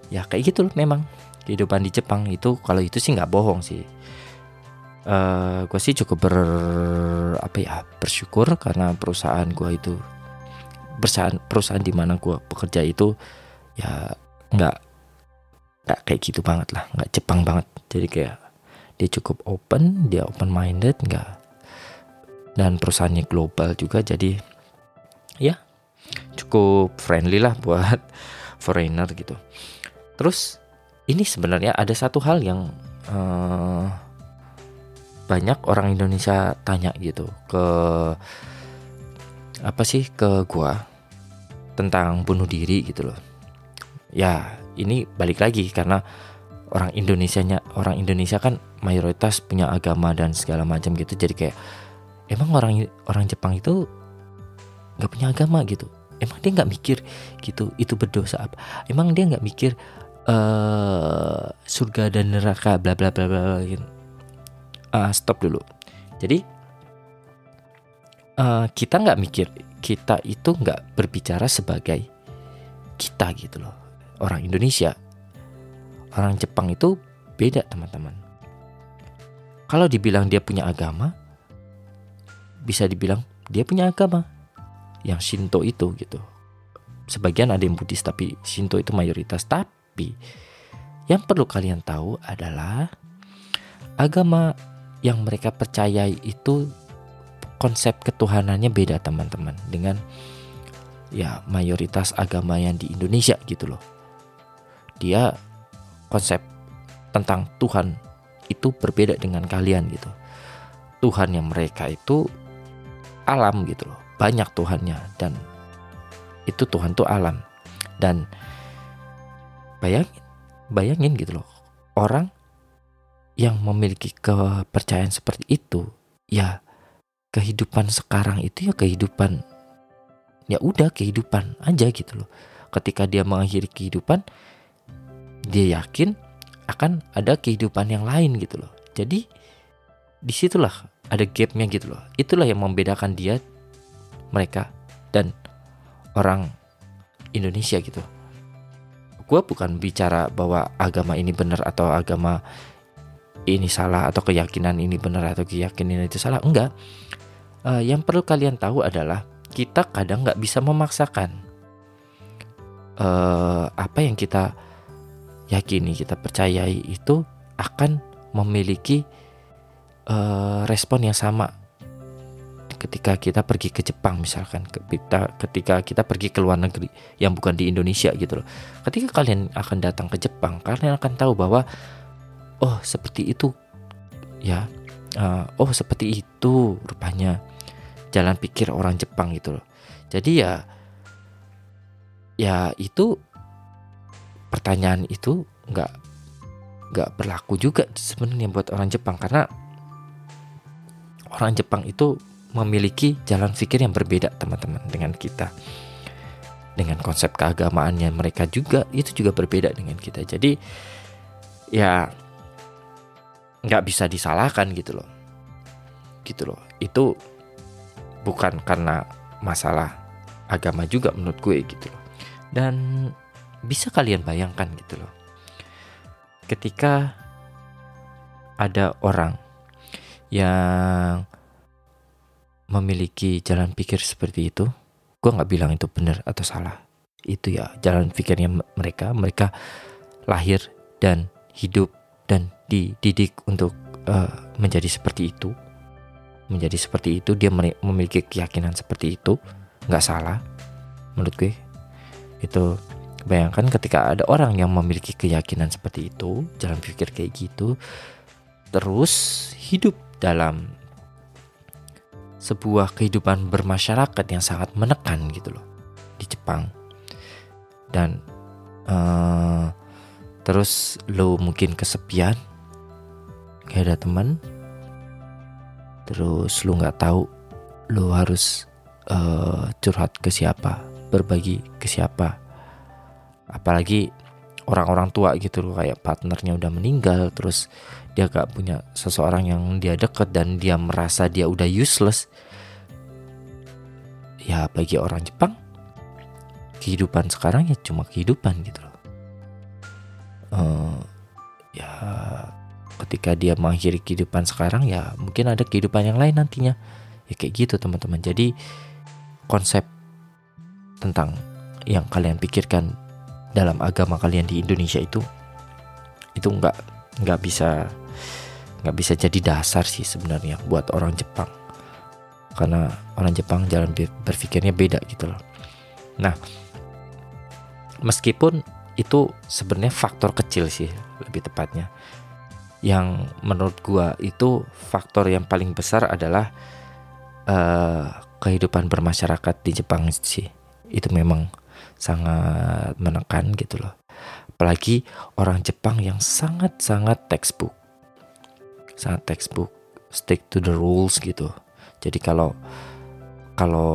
ya kayak gitu loh memang. Kehidupan di Jepang itu kalau itu sih nggak bohong sih. Uh, eh, gue sih cukup ber apa ya bersyukur karena perusahaan gue itu perusahaan perusahaan di mana gue bekerja itu ya nggak nggak kayak gitu banget lah. Nggak Jepang banget. Jadi kayak dia cukup open dia open minded nggak. Dan perusahaannya global juga jadi ya cukup friendly lah buat foreigner gitu terus ini sebenarnya ada satu hal yang uh, banyak orang Indonesia tanya gitu ke apa sih ke gua tentang bunuh diri gitu loh. Ya ini balik lagi karena orang Indonesia-nya orang Indonesia kan mayoritas punya agama dan segala macam gitu. Jadi kayak emang orang orang Jepang itu nggak punya agama gitu? Emang dia nggak mikir gitu itu berdosa apa? Emang dia nggak mikir uh, surga dan neraka bla bla bla bla gitu uh, stop dulu jadi uh, kita nggak mikir kita itu nggak berbicara sebagai kita gitu loh orang Indonesia orang Jepang itu beda teman-teman. Kalau dibilang dia punya agama, bisa dibilang dia punya agama yang Shinto itu gitu. Sebagian ada yang Buddhis tapi Shinto itu mayoritas. Tapi yang perlu kalian tahu adalah agama yang mereka percayai itu konsep ketuhanannya beda teman-teman dengan ya mayoritas agama yang di Indonesia gitu loh. Dia konsep tentang Tuhan itu berbeda dengan kalian gitu. Tuhan yang mereka itu alam gitu loh. Banyak Tuhannya dan itu Tuhan tuh alam. Dan bayangin, bayangin gitu loh. Orang yang memiliki kepercayaan seperti itu, ya kehidupan sekarang itu ya kehidupan ya udah kehidupan aja gitu loh. Ketika dia mengakhiri kehidupan, dia yakin akan ada kehidupan yang lain gitu loh. Jadi di situlah ada gapnya gitu loh. Itulah yang membedakan dia, mereka dan orang Indonesia gitu. Gue bukan bicara bahwa agama ini benar atau agama ini salah atau keyakinan ini benar atau keyakinan itu salah. Enggak. Uh, yang perlu kalian tahu adalah kita kadang nggak bisa memaksakan uh, apa yang kita yakini, kita percayai itu akan memiliki uh, respon yang sama ketika kita pergi ke Jepang misalkan kita ketika kita pergi ke luar negeri yang bukan di Indonesia gitu loh. Ketika kalian akan datang ke Jepang, kalian akan tahu bahwa oh seperti itu ya. Uh, oh seperti itu rupanya jalan pikir orang Jepang gitu loh. Jadi ya ya itu pertanyaan itu nggak nggak berlaku juga sebenarnya buat orang Jepang karena orang Jepang itu memiliki jalan pikir yang berbeda teman-teman dengan kita. Dengan konsep keagamaannya mereka juga itu juga berbeda dengan kita. Jadi ya nggak bisa disalahkan gitu loh. Gitu loh. Itu bukan karena masalah agama juga menurut gue gitu loh. Dan bisa kalian bayangkan gitu loh. Ketika ada orang yang memiliki jalan pikir seperti itu gue nggak bilang itu benar atau salah. Itu ya jalan pikirnya mereka. Mereka lahir dan hidup dan dididik untuk uh, menjadi seperti itu. Menjadi seperti itu dia memiliki keyakinan seperti itu nggak salah menurut gue. Itu bayangkan ketika ada orang yang memiliki keyakinan seperti itu jalan pikir kayak gitu terus hidup dalam sebuah kehidupan bermasyarakat yang sangat menekan gitu loh di Jepang. Dan uh, terus lo mungkin kesepian gak ada teman terus lo nggak tahu lo harus uh, curhat ke siapa berbagi ke siapa. Apalagi orang-orang tua gitu loh kayak partnernya udah meninggal terus dia gak punya seseorang yang dia deket dan dia merasa dia udah useless. Ya bagi orang Jepang kehidupan sekarang ya cuma kehidupan gitu loh. Uh, ya ketika dia mengakhiri kehidupan sekarang ya mungkin ada kehidupan yang lain nantinya. Ya kayak gitu teman-teman. Jadi konsep tentang yang kalian pikirkan dalam agama kalian di Indonesia itu itu nggak nggak bisa nggak bisa jadi dasar sih sebenarnya buat orang Jepang. Karena orang Jepang jalan berpikirnya beda gitu loh. Nah meskipun itu sebenarnya faktor kecil sih lebih tepatnya. Yang menurut gua itu faktor yang paling besar adalah uh, kehidupan bermasyarakat di Jepang sih. Itu memang sangat menekan gitu loh. Apalagi orang Jepang yang sangat-sangat textbook sangat textbook stick to the rules gitu. Jadi kalau kalau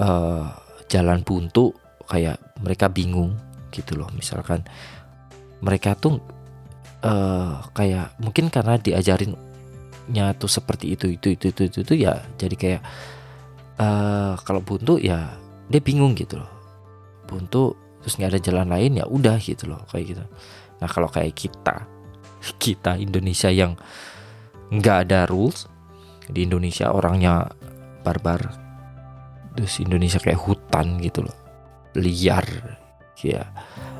uh, jalan buntu kayak mereka bingung gitu loh. Misalkan mereka tuh uh, kayak mungkin karena diajarinnya tuh seperti itu itu itu itu itu, itu ya jadi kayak uh, kalau buntu ya dia bingung gitu loh. Buntu terus nggak ada jalan lain ya udah gitu loh kayak gitu. Nah kalau kayak kita kita Indonesia yang nggak ada rules. Di Indonesia orangnya barbar. Terus Indonesia kayak hutan gitu loh. Liar. Ya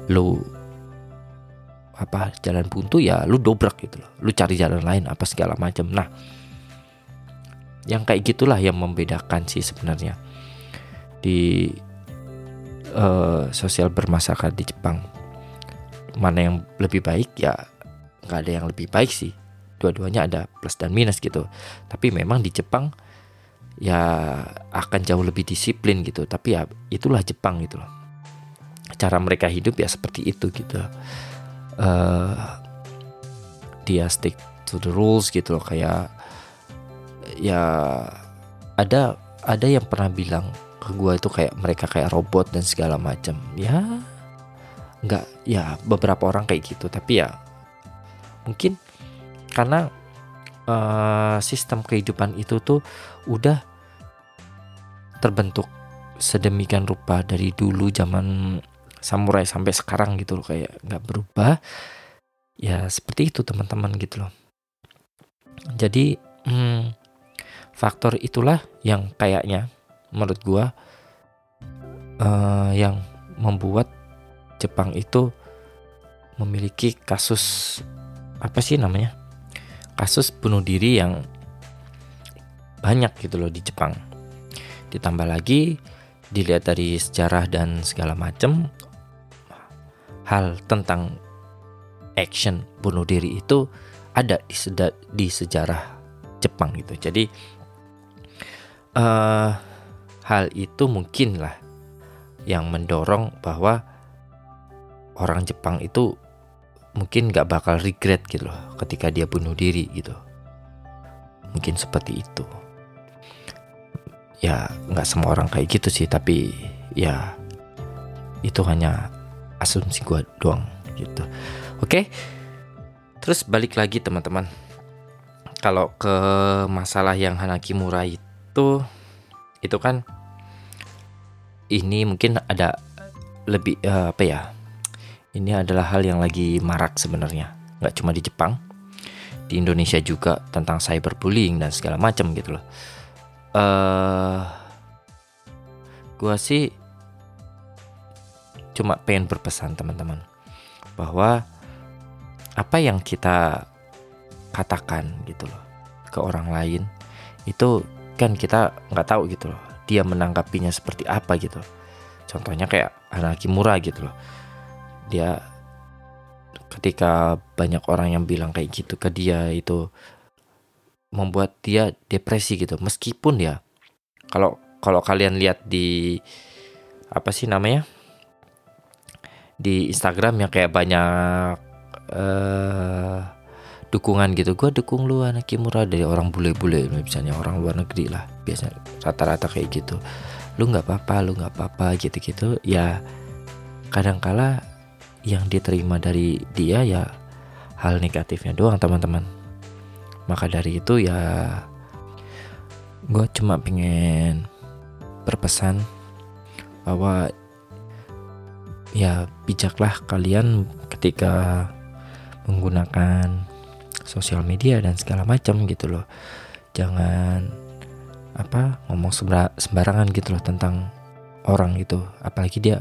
lu apa jalan buntu ya lu dobrak gitu loh. Lu cari jalan lain apa segala macam. Nah yang kayak gitulah yang membedakan sih sebenarnya. Di uh, sosial bermasyarakat di Jepang mana yang lebih baik ya nggak ada yang lebih baik sih. Dua-duanya ada plus dan minus gitu. Tapi memang di Jepang ya akan jauh lebih disiplin gitu. Tapi ya itulah Jepang gitu loh. Cara mereka hidup ya seperti itu gitu. Uh, dia stick to the rules gitu loh. Kayak ya ada ada yang pernah bilang ke gue itu kayak mereka kayak robot dan segala macam. Ya nggak ya beberapa orang kayak gitu. Tapi ya mungkin karena uh, sistem kehidupan itu tuh udah terbentuk sedemikian rupa dari dulu zaman samurai sampai sekarang gitu loh kayak nggak berubah ya seperti itu teman-teman gitu loh. Jadi hmm, faktor itulah yang kayaknya menurut gua uh, yang membuat Jepang itu memiliki kasus apa sih namanya kasus bunuh diri yang banyak gitu loh di Jepang ditambah lagi dilihat dari sejarah dan segala macam hal tentang action bunuh diri itu ada di, di sejarah Jepang gitu. Jadi uh, hal itu mungkinlah yang mendorong bahwa orang Jepang itu mungkin gak bakal regret gitu loh ketika dia bunuh diri gitu. Mungkin seperti itu. Ya nggak semua orang kayak gitu sih, tapi ya itu hanya asumsi gue doang gitu oke terus balik lagi teman-teman kalau ke masalah yang Hanaki Murai satu itu kan ini mungkin ada lebih uh, apa ya ini adalah hal yang lagi marak sebenarnya. Nggak cuma di Jepang di Indonesia juga tentang cyberbullying dan segala macam gitu loh. Uh, gua sih cuma pengen berpesan teman-teman bahwa apa yang kita katakan gitu loh ke orang lain itu kan kita nggak tahu gitu loh dia menanggapinya seperti apa gitu contohnya kayak anak Kimura gitu loh dia ketika banyak orang yang bilang kayak gitu ke dia itu membuat dia depresi gitu. Meskipun ya kalau kalau kalian lihat di apa sih namanya di Instagram yang kayak banyak uh, dukungan gitu. Gue dukung lu anak Kimura dari orang bule-bule misalnya orang luar negeri lah biasanya rata-rata kayak gitu. Lu nggak apa-apa lu nggak apa-apa gitu-gitu. Ya kadangkala yang diterima dari dia ya hal negatifnya doang teman-teman. Maka dari itu ya gue cuma pengen berpesan bahwa ya bijaklah kalian ketika menggunakan sosial media dan segala macam gitu loh. Jangan apa ngomong sembarangan gitu loh tentang orang itu apalagi dia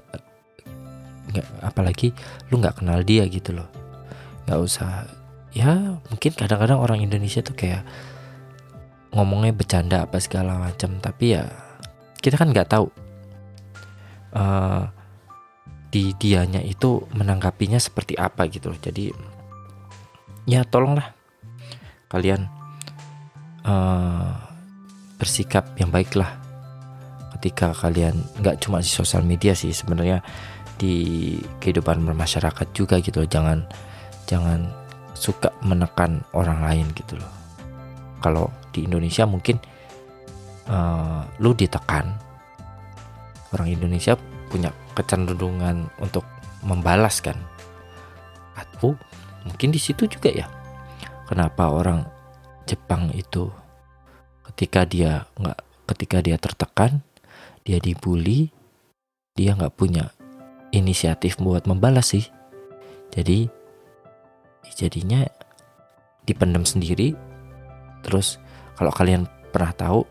nggak apalagi lu nggak kenal dia gitu loh. Nggak usah. Ya mungkin kadang-kadang orang Indonesia tuh kayak ngomongnya bercanda apa segala macam tapi ya kita kan nggak tahu uh, di dianya itu menanggapinya seperti apa gitu loh. Jadi ya tolonglah kalian uh, bersikap yang baiklah ketika kalian nggak cuma di sosial media sih sebenarnya di kehidupan bermasyarakat juga gitu loh. Jangan jangan suka menekan orang lain gitu loh. Kalau di Indonesia mungkin uh, lu ditekan. Orang Indonesia punya kecenderungan untuk membalaskan atau mungkin di situ juga ya. Kenapa orang Jepang itu ketika dia nggak ketika dia tertekan dia dibully dia nggak punya inisiatif buat membalas sih. Jadi jadinya dipendam sendiri. Terus kalau kalian pernah tahu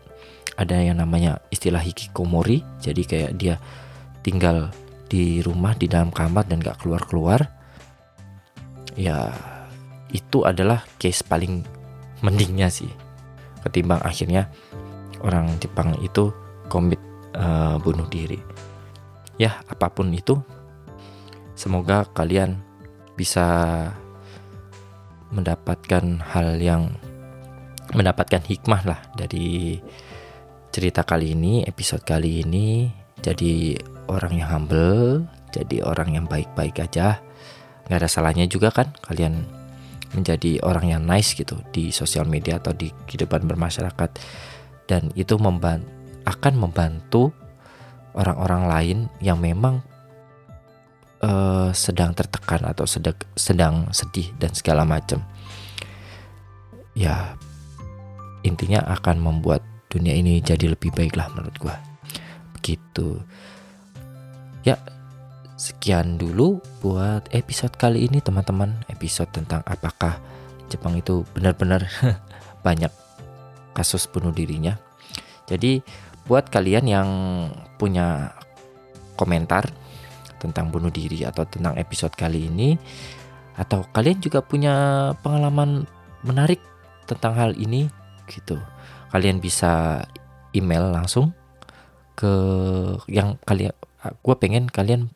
ada yang namanya istilah hikikomori. Jadi kayak dia tinggal di rumah di dalam kamar dan gak keluar keluar ya itu adalah case paling mendingnya sih. Ketimbang akhirnya orang Jepang itu komit uh, bunuh diri. Ya apa pun itu semoga kalian bisa mendapatkan hal yang mendapatkan hikmah lah dari cerita kali ini episode kali ini. Jadi orang yang humble jadi orang yang baik-baik aja. Nggak ada salahnya juga kan kalian menjadi orang yang nice gitu di sosial media atau di kehidupan bermasyarakat. Dan itu memban akan membantu orang-orang lain yang memang uh, sedang tertekan atau sedang sedang sedih dan segala macam. Ya intinya akan membuat dunia ini jadi lebih baik lah menurut gua. Begitu. Ya Sekian dulu buat episode kali ini teman-teman. Episode tentang apakah Jepang itu benar-benar banyak kasus bunuh dirinya. Jadi buat kalian yang punya komentar tentang bunuh diri atau tentang episode kali ini Atau kalian juga punya pengalaman menarik tentang hal ini gitu. Kalian bisa email langsung ke yang kalian gue pengen kalian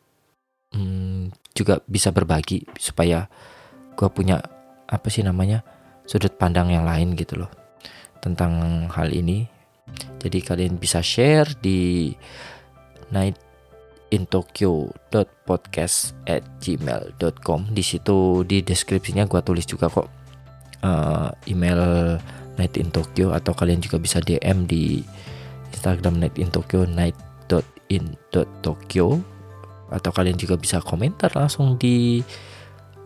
hmm, juga bisa berbagi supaya gue punya apa sih namanya sudut pandang yang lain gitu loh tentang hal ini. Jadi kalian bisa share di night in Tokyo podcast at gmail.com di situ di deskripsinya gue tulis juga kok uh, email night in Tokyo atau kalian juga bisa DM di Instagram night in Tokyo night in Tokyo. Atau kalian juga bisa komentar langsung di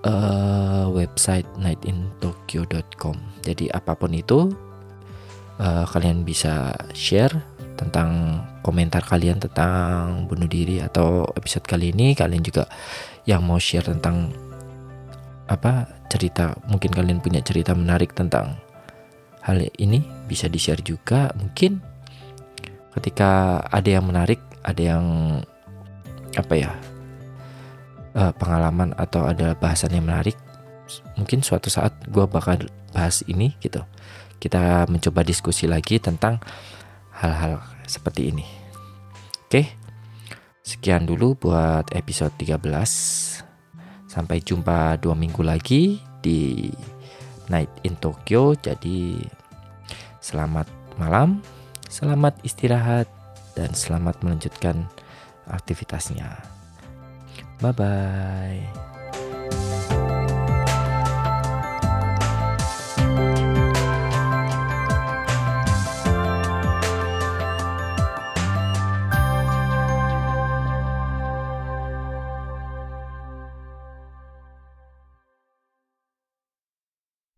uh, website nightintokyo.com jadi apa pun itu uh, kalian bisa share tentang komentar kalian tentang bunuh diri atau episode kali ini. Kalian juga yang mau share tentang apa cerita mungkin kalian punya cerita menarik tentang hal ini bisa di share juga. Mungkin ketika ada yang menarik ada yang apa ya uh, pengalaman atau ada bahasan yang menarik mungkin suatu saat gue bakal bahas ini gitu. Kita mencoba diskusi lagi tentang hal-hal seperti ini. Oke sekian dulu buat episode 13 sampai jumpa dua minggu lagi di Night in Tokyo. Jadi selamat malam selamat istirahat dan selamat melanjutkan aktivitasnya. Bye bye